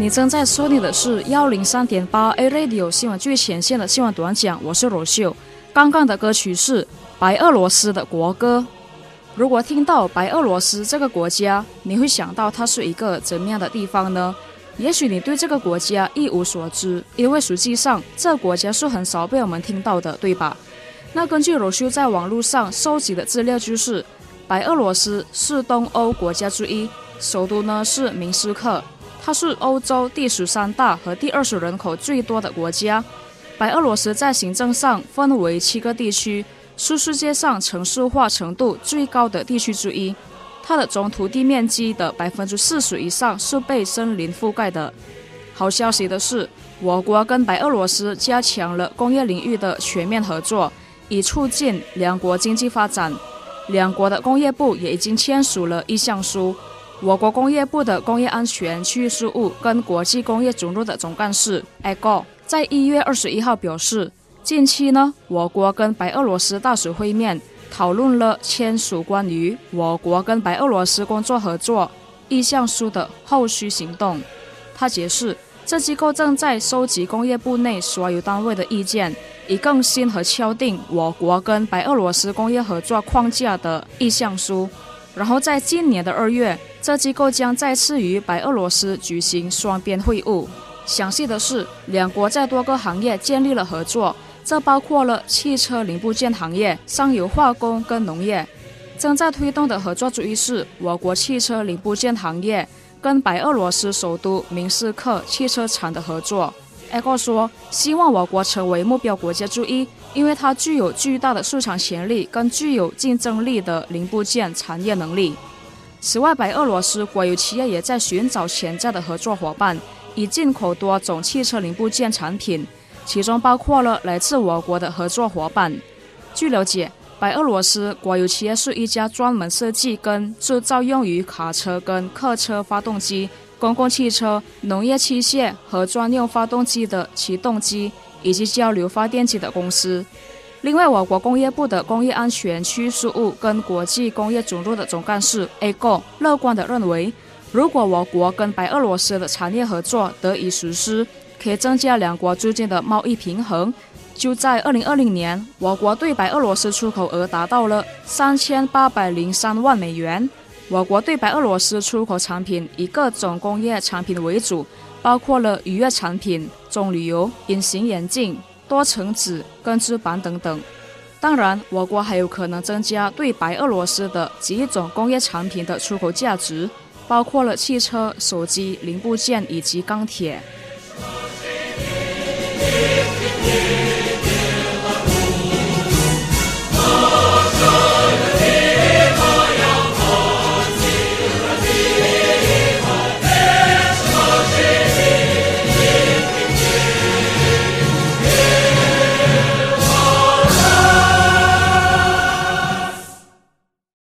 你正在收听的是幺零三点八 A Radio 新闻最前线的新闻短讲，我是罗秀。刚刚的歌曲是白俄罗斯的国歌。如果听到白俄罗斯这个国家，你会想到它是一个怎么样的地方呢？也许你对这个国家一无所知，因为实际上这国家是很少被我们听到的，对吧？那根据罗修在网络上收集的资料，就是白俄罗斯是东欧国家之一，首都呢是明斯克。它是欧洲第十三大和第二十人口最多的国家。白俄罗斯在行政上分为七个地区，是世界上城市化程度最高的地区之一。它的总土地面积的百分之四十以上是被森林覆盖的。好消息的是，我国跟白俄罗斯加强了工业领域的全面合作，以促进两国经济发展。两国的工业部也已经签署了意向书。我国工业部的工业安全区域事务跟国际工业总部的总干事艾高在一月二十一号表示，近期呢，我国跟白俄罗斯大使会面，讨论了签署关于我国跟白俄罗斯工作合作意向书的后续行动。他解释，这机构正在收集工业部内所有单位的意见，以更新和敲定我国跟白俄罗斯工业合作框架的意向书。然后在今年的二月。这机构将再次与白俄罗斯举行双边会晤。详细的是，两国在多个行业建立了合作，这包括了汽车零部件行业、上游化工跟农业。正在推动的合作主义是我国汽车零部件行业跟白俄罗斯首都明斯克汽车厂的合作。艾克说，希望我国成为目标国家之一，因为它具有巨大的市场潜力跟具有竞争力的零部件产业能力。此外，白俄罗斯国有企业也在寻找潜在的合作伙伴，以进口多种汽车零部件产品，其中包括了来自我国的合作伙伴。据了解，白俄罗斯国有企业是一家专门设计跟制造用于卡车跟客车发动机、公共汽车、农业器械和专用发动机的起动机以及交流发电机的公司。另外，我国工业部的工业安全区事务跟国际工业总部的总干事 A 哥乐观地认为，如果我国跟白俄罗斯的产业合作得以实施，可以增加两国之间的贸易平衡。就在二零二零年，我国对白俄罗斯出口额达到了三千八百零三万美元。我国对白俄罗斯出口产品以各种工业产品为主，包括了渔业产品、棕榈油、隐形眼镜。多层纸、根治板等等。当然，我国还有可能增加对白俄罗斯的几种工业产品的出口价值，包括了汽车、手机零部件以及钢铁。